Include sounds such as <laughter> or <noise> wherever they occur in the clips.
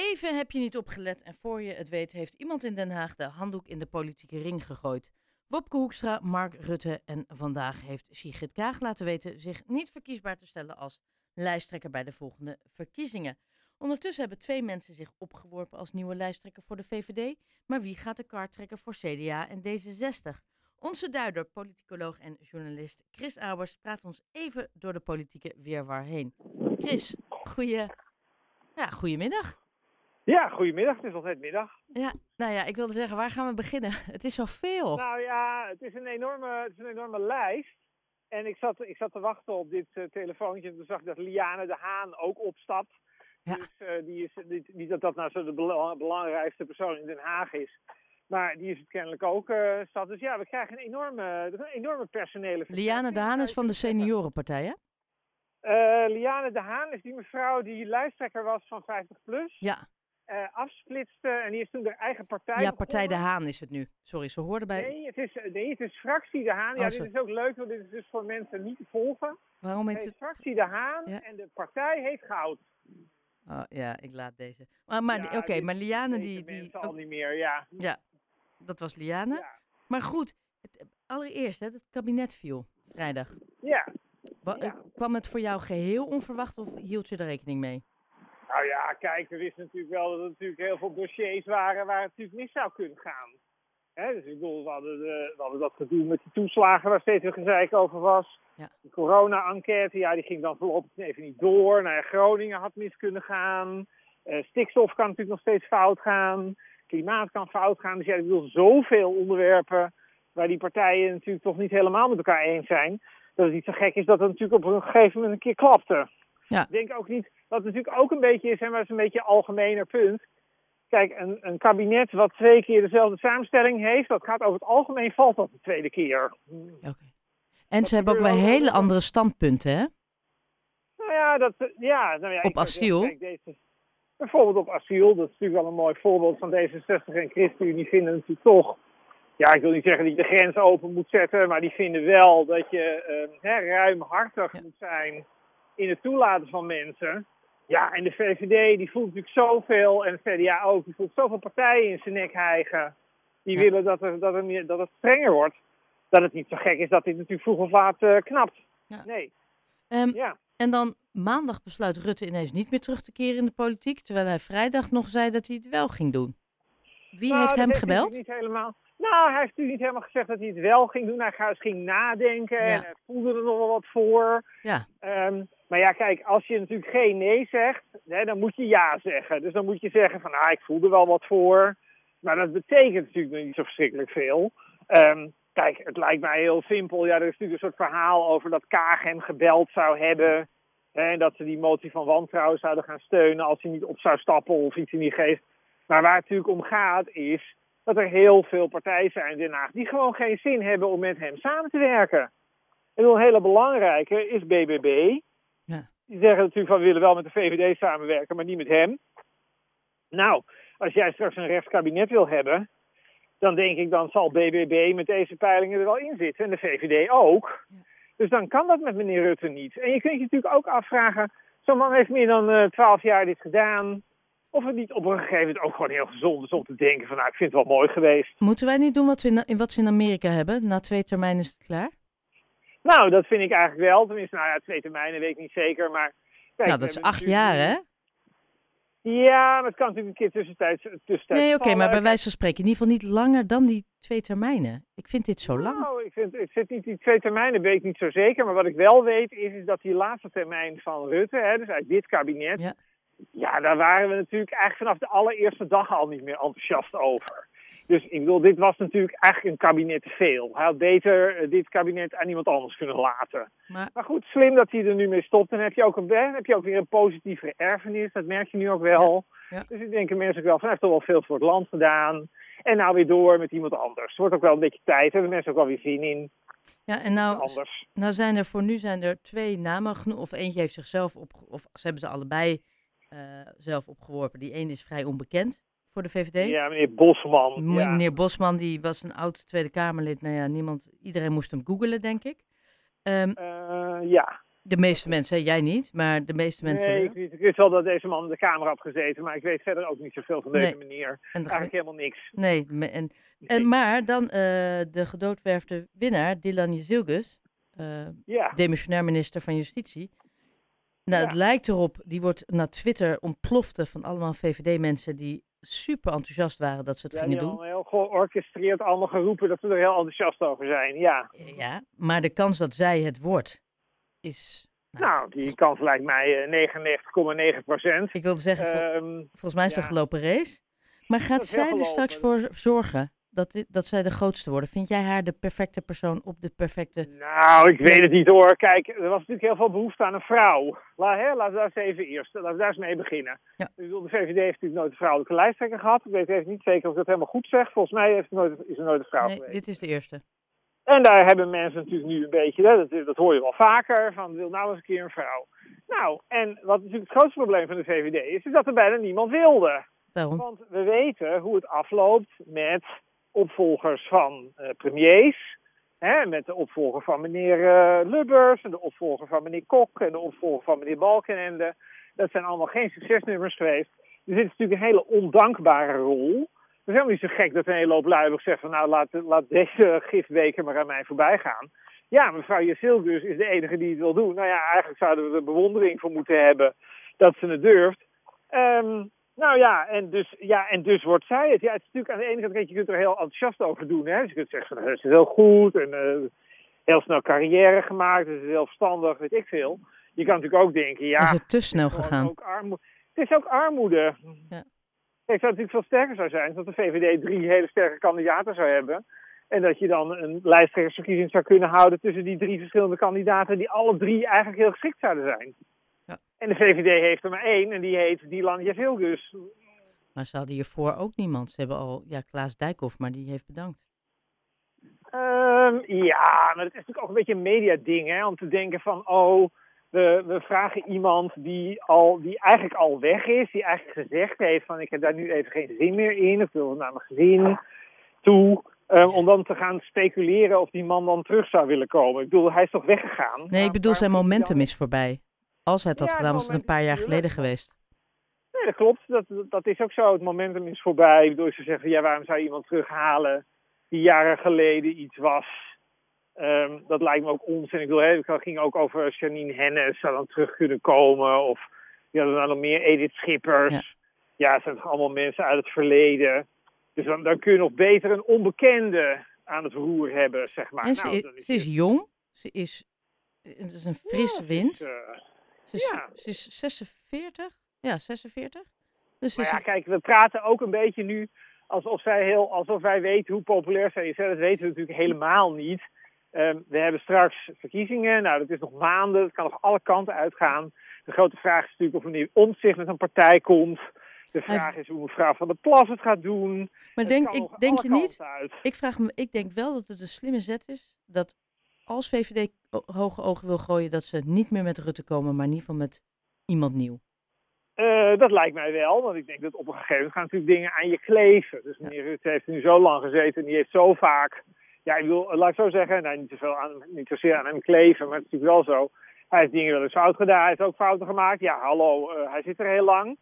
Even heb je niet opgelet en voor je het weet heeft iemand in Den Haag de handdoek in de politieke ring gegooid. Wopke Hoekstra, Mark Rutte en vandaag heeft Sigrid Kaag laten weten zich niet verkiesbaar te stellen als lijsttrekker bij de volgende verkiezingen. Ondertussen hebben twee mensen zich opgeworpen als nieuwe lijsttrekker voor de VVD, maar wie gaat de kaart trekken voor CDA en D66? Onze duider, politicoloog en journalist Chris Auwers praat ons even door de politieke weerwar heen. Chris, goeie, ja, goedemiddag. Ja, goedemiddag. Het is altijd middag. Ja, nou ja, ik wilde zeggen, waar gaan we beginnen? <laughs> Het is zoveel. Nou ja, het is een enorme, het is een enorme lijst. En ik zat, ik zat te wachten op dit uh, telefoontje. En toen zag ik dat Liane de Haan ook opstapt. Ja. Dus uh, die is, niet, niet dat dat nou zo de bela- belangrijkste persoon in Den Haag is. Maar die is het kennelijk ook. Uh, stad. Dus ja, we krijgen een enorme, een enorme personele Liane de Haan is van de seniorenpartij, hè? Liane de Haan is die mevrouw die lijsttrekker was van 50 plus. Ja. Uh, afsplitste en die is toen de eigen partij. Ja, Partij de. Haan is het nu. Sorry, ze hoorden bij. Nee, het is, nee, het is fractie de Haan. Ja, Oh, dit sorry. is ook leuk, want dit is dus voor mensen niet te volgen. Waarom heet is het? fractie de Haan Ja. en de partij heet Goud. Oh, ja, ik laat deze. Maar, maar Ja, oké, maar Liane die. die al niet meer, ja. ja, dat was Liane. Ja. Maar goed, het, allereerst, hè, het kabinet viel vrijdag. ja. Wa- Ja. eh, Kwam het voor jou geheel onverwacht of hield je er rekening mee? Nou ja, kijk, we wisten natuurlijk wel dat er natuurlijk heel veel dossiers waren waar het natuurlijk mis zou kunnen gaan. Dus ik bedoel, we hadden, de, we hadden dat gedoe met die toeslagen waar steeds een gezeik over was. Ja. De corona-enquête, ja, die ging dan voorlopig even niet door. Nou ja, Groningen had mis kunnen gaan. Eh, stikstof kan natuurlijk nog steeds fout gaan. Klimaat kan fout gaan. Dus ja, ik bedoel, zoveel onderwerpen waar die partijen natuurlijk toch niet helemaal met elkaar eens zijn. Dat het niet zo gek is dat het natuurlijk op een gegeven moment een keer klapte. Ja. Ik denk ook niet, wat natuurlijk ook een beetje is, en dat is een beetje een algemener punt. Kijk, een, een kabinet wat twee keer dezelfde samenstelling heeft, dat gaat over het algemeen valt dat de tweede keer. Oké. En ze hebben ook wel hele andere standpunten, hè? Nou ja, dat, ja, nou ja Op asiel? zeggen, kijk, deze, bijvoorbeeld op asiel, dat is natuurlijk wel een mooi voorbeeld van D66 en ChristenUnie vinden natuurlijk toch, ja, ik wil niet zeggen dat je de grens open moet zetten, maar die vinden wel dat je eh, ruimhartig Ja. moet zijn in het toelaten van mensen. Ja, en de VVD die voelt natuurlijk zoveel, en het CDA ook, die voelt zoveel partijen in zijn nek hijgen. Die Ja. willen dat, er, dat, er meer, dat het strenger wordt. Dat het niet zo gek is dat dit natuurlijk vroeg of laat eh, knapt. Ja. Nee, Ehm, ja. En dan maandag besluit Rutte ineens niet meer terug te keren in de politiek, terwijl hij vrijdag nog zei dat hij het wel ging doen. Wie Nou, heeft hem hij gebeld? Niet helemaal. Nou, hij heeft natuurlijk niet helemaal gezegd dat hij het wel ging doen. Hij ging nadenken Ja. en hij voelde er nog wel wat voor. Ja, Ehm, maar ja, kijk, als je natuurlijk geen nee zegt, hè, dan moet je ja zeggen. Dus dan moet je zeggen van, nou, ik voel er wel wat voor. Maar dat betekent natuurlijk niet zo verschrikkelijk veel. Ehm, kijk, het lijkt mij heel simpel. Ja, er is natuurlijk een soort verhaal over dat Kaag hem gebeld zou hebben. Hè, en dat ze die motie van wantrouwen zouden gaan steunen als hij niet op zou stappen of iets in die geest. Maar waar het natuurlijk om gaat is dat er heel veel partijen zijn in Den Haag die gewoon geen zin hebben om met hem samen te werken. En een hele belangrijke is BBB. Die zeggen natuurlijk van we willen wel met de VVD samenwerken, maar niet met hem. Nou, als jij straks een rechtskabinet wil hebben, dan denk ik dan zal BBB met deze peilingen er wel in zitten. En de VVD ook. Dus dan kan dat met meneer Rutte niet. En je kunt je natuurlijk ook afvragen, zo'n man heeft meer dan twaalf jaar dit gedaan. Of het niet op een gegeven moment ook gewoon heel gezond is om te denken van nou, ik vind het wel mooi geweest. moeten wij niet doen wat, we in, wat ze in Amerika hebben? Na twee termijnen is het klaar? Nou, dat vind ik eigenlijk wel. Tenminste, nou ja, twee termijnen weet ik niet zeker, maar... Kijk, nou, dat is acht natuurlijk jaar, hè? Ja, maar het kan natuurlijk een keer tussentijds, tussentijds Nee, oké, maar bij wijze van spreken in ieder geval niet langer dan die twee termijnen. Ik vind dit zo lang. Nou, ik vind, ik zit niet die twee termijnen, weet ik niet zo zeker. Maar wat ik wel weet, is, is dat die laatste termijn van Rutte, hè, dus uit dit kabinet, Ja. ja. daar waren we natuurlijk eigenlijk vanaf de allereerste dag al niet meer enthousiast over. Dus ik bedoel, dit was natuurlijk eigenlijk een kabinet te veel. Hij had beter eh, dit kabinet aan iemand anders kunnen laten. Maar Maar goed, slim dat hij er nu mee stopt. Dan heb je ook, een, heb je ook weer een positievere erfenis. Dat merk je nu ook wel. Ja, ja. Dus ik denk mensen ook wel van, hij heeft toch wel veel voor het land gedaan. En nou weer door met iemand anders. Het wordt ook wel een beetje tijd. Hebben mensen ook wel weer zin in. ja, en nou, Anders. nou zijn er voor nu zijn er twee namen genoeg. Of eentje heeft zichzelf op, of ze hebben ze allebei eh, zelf opgeworpen. Die ene is vrij onbekend voor de VVD. Ja, meneer Bosman. Ja. Meneer Bosman, die was een oud Tweede Kamerlid. Nou ja, niemand, iedereen moest hem googelen, denk ik. Ehm, Eh, ja. De meeste mensen, jij niet, maar de meeste mensen nee, ik, weet- ik wist wel dat deze man in de kamer had gezeten, maar ik weet verder ook niet zoveel van deze Nee. meneer. En de Eigenlijk helemaal niks. Nee, en, en maar dan eh, de gedoodverfde winnaar, Dylan Jezilgus, eh Ja, demissionair minister van Justitie. Nou, het lijkt erop, die wordt naar Twitter ontplofte van allemaal VVD-mensen die super enthousiast waren dat ze het ja gingen doen. hebben heel georchestreerd allemaal geroepen dat we er heel enthousiast over zijn. Ja, Ja, maar de kans dat zij het wordt is... nou, die kans lijkt mij eh, 99,9 procent. Ik wilde zeggen, vol- Ehm, volgens mij is het ja. een gelopen race. Maar gaat zij er straks voor zorgen dat, dat zij de grootste worden? Vind jij haar de perfecte persoon op de perfecte... Nou, ik weet het niet hoor. Kijk, er was natuurlijk heel veel behoefte aan een vrouw. La, hè, laten we daar eens even eerst, laten we daar eens mee beginnen. Ja. Ik bedoel, de VVD heeft natuurlijk nooit een vrouwelijke lijsttrekker gehad. Ik weet even niet zeker of ik dat helemaal goed zeg. Volgens mij heeft nooit, is er nooit een vrouw Nee, geweest. dit is de eerste. En daar hebben mensen natuurlijk nu een beetje, hè, dat, dat hoor je wel vaker, van wil nou eens een keer een vrouw. Nou, en wat natuurlijk het grootste probleem van de VVD is, is dat er bijna niemand wilde. Daarom. Want we weten hoe het afloopt met opvolgers van eh, premiers. Hè, met de opvolger van meneer eh, Lubbers, en de opvolger van meneer Kok en de opvolger van meneer Balkenende. Dat zijn allemaal geen succesnummers geweest. Dus dit is natuurlijk een hele ondankbare rol. Het is helemaal niet zo gek dat een hele hoop zegt van nou laat, laat deze giftbeker maar aan mij voorbij gaan. Ja, mevrouw Jezilgus is de enige die het wil doen. Nou ja, eigenlijk zouden we er bewondering voor moeten hebben dat ze het durft. Ehm, nou ja en, dus, ja, en dus wordt zij het. Ja, het is natuurlijk aan de ene kant, je kunt er heel enthousiast over doen. Hè? Dus je kunt zeggen, van, het is heel goed en eh, heel snel carrière gemaakt. Het is heel verstandig, weet ik veel. Je kan natuurlijk ook denken, ja... is het te snel gegaan? Ook armoede. Het is ook armoede. Ja. Kijk, het natuurlijk veel sterker zou zijn, dat de VVD drie hele sterke kandidaten zou hebben. En dat je dan een lijsttrekkersverkiezing zou kunnen houden tussen die drie verschillende kandidaten, die alle drie eigenlijk heel geschikt zouden zijn. En de VVD heeft er maar één, en die heet Dylan Jezilgus. Maar ze hadden hiervoor ook niemand. Ze hebben al, ja, Klaas Dijkhoff, maar die heeft bedankt. Ehm, ja, maar het is natuurlijk ook een beetje een mediading, hè, om te denken van, oh, we, we vragen iemand die, al, die eigenlijk al weg is, die eigenlijk gezegd heeft van, ik heb daar nu even geen zin meer in, ik wil naar mijn gezin toe, ehm, om dan te gaan speculeren of die man dan terug zou willen komen. Ik bedoel, hij is toch weggegaan? Nee, ik bedoel, zijn momentum is voorbij. Als hij het had Ja, het gedaan, was het een paar jaar geleden geweest. Nee, dat klopt. Dat, dat is ook zo. Het momentum is voorbij. Bedoel, ze zeggen, ja, waarom zou je iemand terughalen die jaren geleden iets was? Ehm, dat lijkt me ook onzin. Ik bedoel, hè, het ging ook over Janine Hennis, zou dan terug kunnen komen. Of hadden nou nog meer Edith Schippers. Ja. Ja, het zijn toch allemaal mensen uit het verleden. Dus dan, dan kun je nog beter een onbekende aan het roer hebben, zeg maar. en ze, Nou, is, dan is ze is het- jong. Ze is, het is een frisse Ja, wind. is, Ze is, ja. ze is 46. Ja, 46. Dus is, ja, kijk, we praten ook een beetje nu alsof, zij heel, alsof wij weten hoe populair zij is. Dat weten we natuurlijk helemaal niet. Ehm, we hebben straks verkiezingen. Nou, dat is nog maanden. Het kan nog alle kanten uitgaan. De grote vraag is natuurlijk of meneer Omtzigt met een partij komt. De vraag is hoe mevrouw Van der Plas het gaat doen. maar Het denk, ik, denk je niet? Uit. Ik, vraag me, ik denk wel dat het een slimme zet is. Dat als VVD hoge ogen wil gooien, dat ze niet meer met Rutte komen, maar in ieder geval met iemand nieuw. Eh, dat lijkt mij wel, want ik denk dat op een gegeven moment gaan natuurlijk dingen aan je kleven. Dus meneer Rutte heeft nu zo lang gezeten en die heeft zo vaak... Ja, ik wil, laat ik zo zeggen, nou, niet, zoveel aan, niet zozeer aan hem kleven, maar het is natuurlijk wel zo. Hij heeft dingen wel eens fout gedaan, hij heeft ook fouten gemaakt. Ja, hallo, eh, hij zit er heel lang.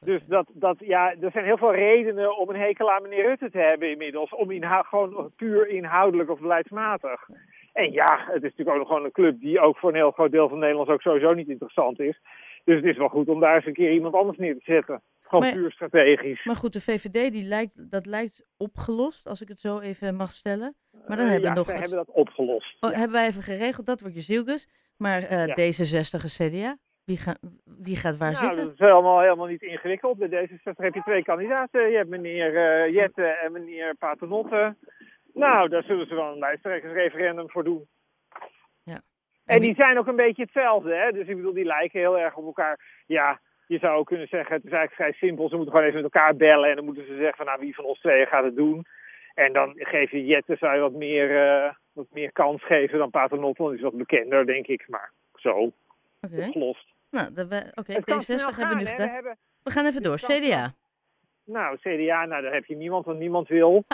Dus dat, dat, ja, er zijn heel veel redenen om een hekel aan meneer Rutte te hebben inmiddels. Om gewoon puur inhoudelijk of beleidsmatig. En ja, het is natuurlijk ook nog gewoon een club die ook voor een heel groot deel van Nederland ook sowieso niet interessant is. Dus het is wel goed om daar eens een keer iemand anders neer te zetten. Gewoon Maar- puur strategisch. Maar goed, de VVD die lijkt, dat lijkt opgelost, als ik het zo even mag stellen. Maar dan Eh, hebben ja, we nog zij wat- hebben dat opgelost. Oh, Ja. Hebben wij even geregeld, dat wordt je. Maar eh, Ja. D66 en CDA, wie, ga, wie gaat waar Nou, zitten? dat is helemaal, helemaal niet ingewikkeld. Bij D66 heb je twee kandidaten. Je hebt meneer eh, Jette en meneer Paternotte. Nou, daar zullen ze wel een lijsttrekkersreferendum voor doen. Ja. En die zijn ook een beetje hetzelfde, hè? Dus ik bedoel, die lijken heel erg op elkaar. Ja, je zou ook kunnen zeggen, het is eigenlijk vrij simpel. Ze moeten gewoon even met elkaar bellen en dan moeten ze zeggen van, nou, wie van ons tweeën gaat het doen. En dan geef je Jette, zou je wat meer, eh, wat meer kans geven dan Paternotte. Want die is wat bekender, denk ik. Maar zo, Oké, opgelost. nou, oké, kan D66 snel hebben we nu gedaan. We hebben, We gaan even door, CDA. Nou, CDA, nou, daar heb je niemand, want niemand wil. <laughs>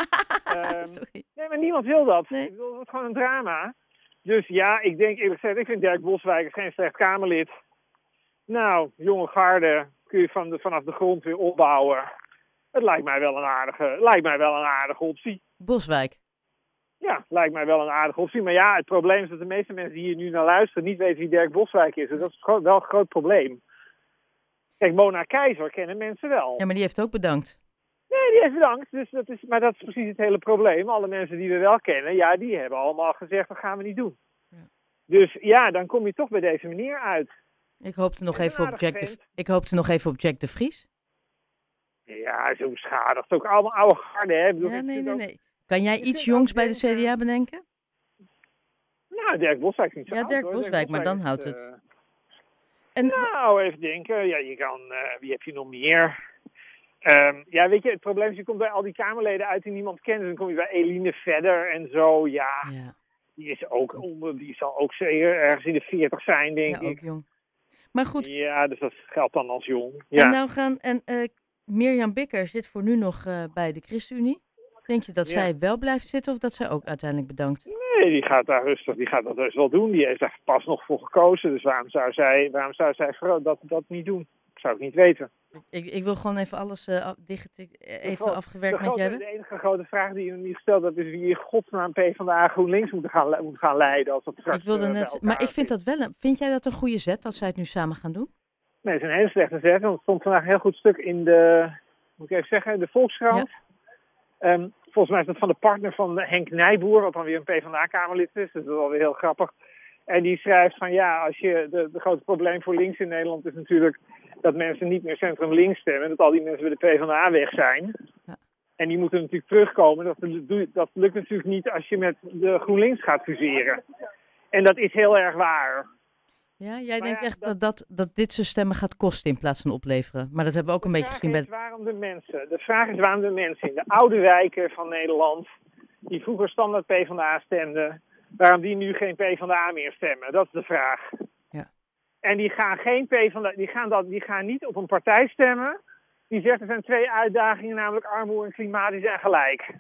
Ehm, nee, maar niemand wil dat. Nee. Het wordt gewoon een drama. Dus ja, ik denk eerlijk gezegd, ik vind Dirk Boswijk geen slecht Kamerlid. Nou, jonge garde kun je van de, vanaf de grond weer opbouwen. Het lijkt mij wel een aardige, lijkt mij wel een aardige optie. Boswijk. Ja, lijkt mij wel een aardige optie. Maar ja, het probleem is dat de meeste mensen die hier nu naar luisteren niet weten wie Dirk Boswijk is. Dus dat is wel een groot probleem. Kijk, Mona Keizer kennen mensen wel. Ja, maar die heeft ook bedankt. Nee, die heeft bedankt. Dus dat is, maar dat is precies het hele probleem. Alle mensen die we wel kennen, ja, die hebben allemaal gezegd, dat gaan we niet doen. Ja. Dus ja, dan kom je toch bij deze manier uit. Ik hoopte nog, even op Jack de, ik hoopte nog even op Jack de Vries. Ja, zo beschadigd. Ook allemaal oude garde, hè. Bedoel, Ja, nee, nee, ook- nee. Kan jij iets jongs bij de CDA bedenken? Nou, Dirk Boswijk is niet zo Ja, oud, Dirk. Boswijk, maar dan houdt eh, het. En Nou, even denken. Ja, je kan, eh, wie heb je nog meer? Ehm, ja, weet je, het probleem is, je komt bij al die Kamerleden uit die niemand kent. Dan kom je bij Eline Verder en zo. Ja, ja, die is ook onder, die zal ook zeker ergens in de 40 zijn, denk ja, ook ik. jong. Maar goed, Ja, dus dat geldt dan als jong. en nou gaan... En eh, Mirjam Bikker zit voor nu nog eh, bij de ChristenUnie. Denk je dat Ja. zij wel blijft zitten of dat zij ook uiteindelijk bedankt? Nee, die gaat daar rustig, die gaat dat dus wel doen. Die heeft daar pas nog voor gekozen. Dus waarom zou zij, waarom zou zij dat, dat niet doen? Ik zou het niet weten. Ik, ik wil gewoon even alles eh, dicht, eh, even afgewerkt met je hebben. de enige grote vraag die je niet gesteld hebt, is wie in godsnaam PvdA GroenLinks moet gaan, moet gaan leiden. Als dat straks, Ik wilde eh, net, maar ik vind dat wel een. Vind jij dat een goede zet dat zij het nu samen gaan doen? Nee, het is een hele slechte zet. Want het stond vandaag een heel goed stuk in de, moet ik even zeggen, de Volkskrant. Ehm, volgens mij is dat van de partner van Henk Nijboer, wat dan weer een PvdA-kamerlid is. Dus dat is wel weer heel grappig. En die schrijft van ja, als je, de, de grote probleem voor links in Nederland is natuurlijk dat mensen niet meer centrum links stemmen. Dat al die mensen bij de PvdA weg zijn. Ja. En die moeten natuurlijk terugkomen. Dat, doe- dat lukt natuurlijk niet als je met de GroenLinks gaat fuseren. En dat is heel erg waar. Ja, jij Maar denkt echt dat- dat, dat, dit zijn stemmen gaat kosten in plaats van opleveren. Maar dat hebben we ook een beetje De gezien bij. is waarom de mensen, de vraag is waarom de mensen in de oude wijken van Nederland, die vroeger standaard PvdA stemden, waarom die nu geen PvdA meer stemmen. Dat is de vraag. Ja. En die gaan, geen PvdA, die, gaan dat, die gaan niet op een partij stemmen. Die zegt er zijn twee uitdagingen, namelijk armoede en klimaat, die zijn gelijk.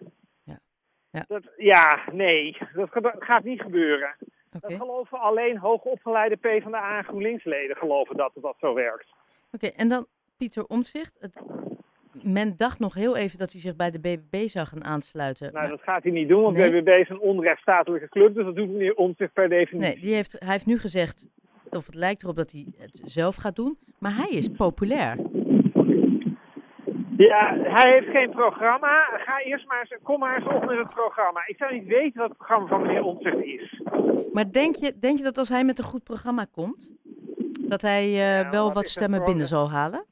Ja. Ja. Dat, ja, nee, dat gaat niet gebeuren. Dat geloven alleen hoogopgeleide PvdA en GroenLinksleden geloven dat dat zo werkt. Oké, en dan Pieter Omtzigt. Het, men dacht nog heel even dat hij zich bij de BBB zou gaan aansluiten. Nou, maar- dat gaat hij niet doen, want Nee. BBB is een onrechtsstatelijke club, dus dat doet meneer Omtzigt per definitie. nee, die heeft, hij heeft nu gezegd, of het lijkt erop dat hij het zelf gaat doen. Maar hij is populair. Ja, hij heeft geen programma. Ga eerst maar eens, kom maar eens op met het programma. Ik zou niet weten wat het programma van meneer Omtzigt is. Maar denk je, denk je dat als hij met een goed programma komt, dat hij eh, Ja, wel wat stemmen binnen zal halen?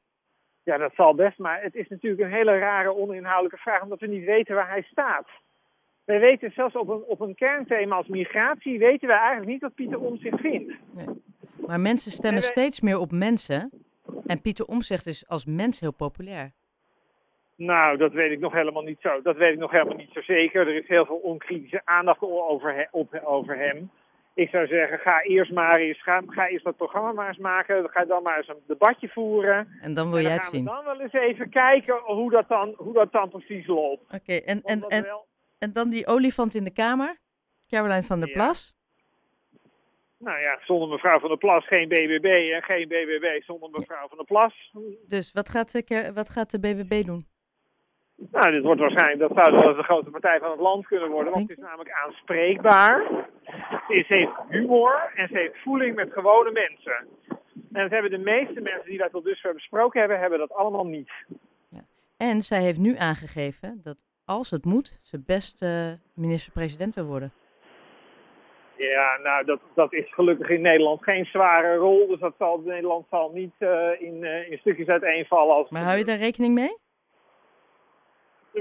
Ja, dat zal best, maar het is natuurlijk een hele rare oninhoudelijke vraag, omdat we niet weten waar hij staat. Wij weten zelfs op een, op een kernthema als migratie, weten we eigenlijk niet wat Pieter Omtzigt vindt. Maar mensen stemmen Nee, wij- steeds meer op mensen. En Pieter Omtzigt is als mens heel populair. Nou, dat weet ik nog helemaal niet zo. Dat weet ik nog helemaal niet zo zeker. Er is heel veel onkritische aandacht over, he- op, over hem. Ik zou zeggen, ga eerst maar eens, ga, ga eerst dat programma maar eens maken. Ga dan maar eens een debatje voeren. En dan wil jij het zien. dan wel eens even kijken hoe dat dan, hoe dat dan precies loopt. Oké, en, en, en, wel- en dan die olifant in de kamer. Caroline van der Ja. Plas. nou ja, zonder mevrouw van der Plas geen BBB en geen BBB zonder mevrouw van der Plas. Dus wat gaat, de, Ker- wat gaat de BBB doen? Nou, dit wordt waarschijnlijk, dat zou wel eens de grote partij van het land kunnen worden, want het is namelijk aanspreekbaar. Ze heeft humor en ze heeft voeling met gewone mensen. En dat hebben de meeste mensen die wij tot dusver besproken hebben, hebben dat allemaal niet. En zij heeft nu aangegeven dat als het moet, ze best minister-president wil worden. Ja, nou, dat, dat is gelukkig in Nederland geen zware rol, dus dat zal, Nederland zal niet eh, in, eh, in stukjes uiteenvallen. Als Maar hou je daar rekening mee?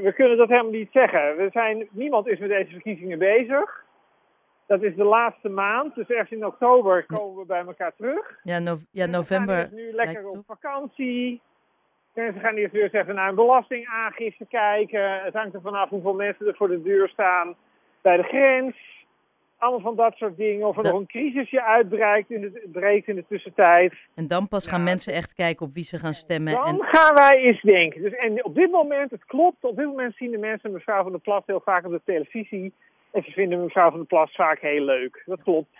We kunnen dat helemaal niet zeggen. We zijn, niemand is met deze verkiezingen bezig. Dat is de laatste maand, dus ergens in oktober komen we bij elkaar terug. Ja, no- ja Mensen gaan november. eerst nu lekker op vakantie. Mensen gaan eerst weer eens even naar een belastingaangifte kijken. Het hangt er vanaf hoeveel mensen er voor de deur staan bij de grens. Allemaal van dat soort dingen. Of er Dat- nog een crisisje uitbreekt in de, breekt in de tussentijd. En dan pas gaan mensen echt kijken op wie ze gaan stemmen. Dan En, gaan wij eens denken. Dus, en op dit moment, het klopt, op dit moment zien de mensen mevrouw van der Plas heel vaak op de televisie. En ze vinden mevrouw van der Plas vaak heel leuk. Dat klopt.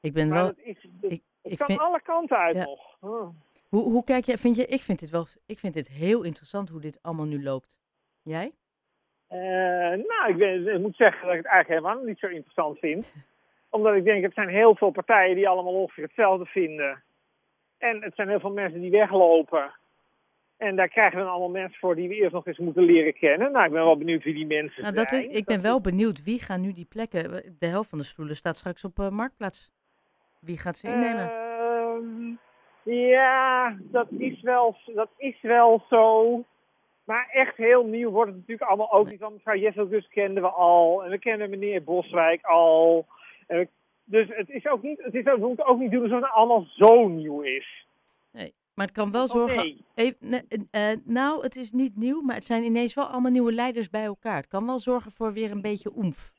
Ik ben Maar wel... is, Ik, het ik kan vind, alle kanten uit Ja. nog. Oh. hoe, hoe kijk jij, vind je, ik vind dit wel, ik vind dit heel interessant hoe dit allemaal nu loopt. Jij? Eh, nou, ik, ben, ik moet zeggen dat ik het eigenlijk helemaal niet zo interessant vind. Omdat ik denk, het zijn heel veel partijen die allemaal ongeveer hetzelfde vinden. En het zijn heel veel mensen die weglopen. En daar krijgen we dan allemaal mensen voor die we eerst nog eens moeten leren kennen. Nou, ik ben wel benieuwd wie die mensen Nou, dat zijn. ik, ik ben wel benieuwd, wie gaan nu die plekken, de helft van de stoelen staat straks op eh, Marktplaats. Wie gaat ze innemen? Ehm, ja, dat is, wel, dat is wel zo. Maar echt heel nieuw wordt het natuurlijk allemaal ook Nee. niet. Want mevrouw Jesselgus kenden we al. En we kennen meneer Boswijk al. We- dus het is ook niet, het is ook, we moeten ook niet doen alsof het allemaal zo nieuw is. maar het kan wel Oh, zorgen, nee. Even, nee, eh, eh, nou, het is niet nieuw, maar het zijn ineens wel allemaal nieuwe leiders bij elkaar. Het kan wel zorgen voor weer een beetje oemf.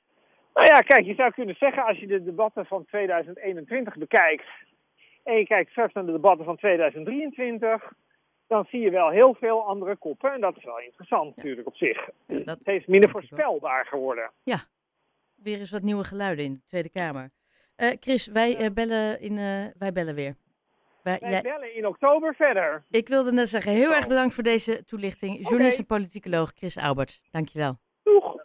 Nou ja, kijk, je zou kunnen zeggen als je de debatten van 2021 bekijkt. En je kijkt straks naar de debatten van 2023. Dan zie je wel heel veel andere koppen. En dat is wel interessant natuurlijk op zich. Ja, dat Het is minder voorspelbaar geworden. Weer eens wat nieuwe geluiden in de Tweede Kamer. Eh, Chris, wij, eh, bellen in, eh, wij bellen weer. Wij, bellen in oktober verder. ik wilde net zeggen, heel erg bedankt voor deze toelichting. Journalist en politicoloog Chris Alberts, dankjewel. Doeg!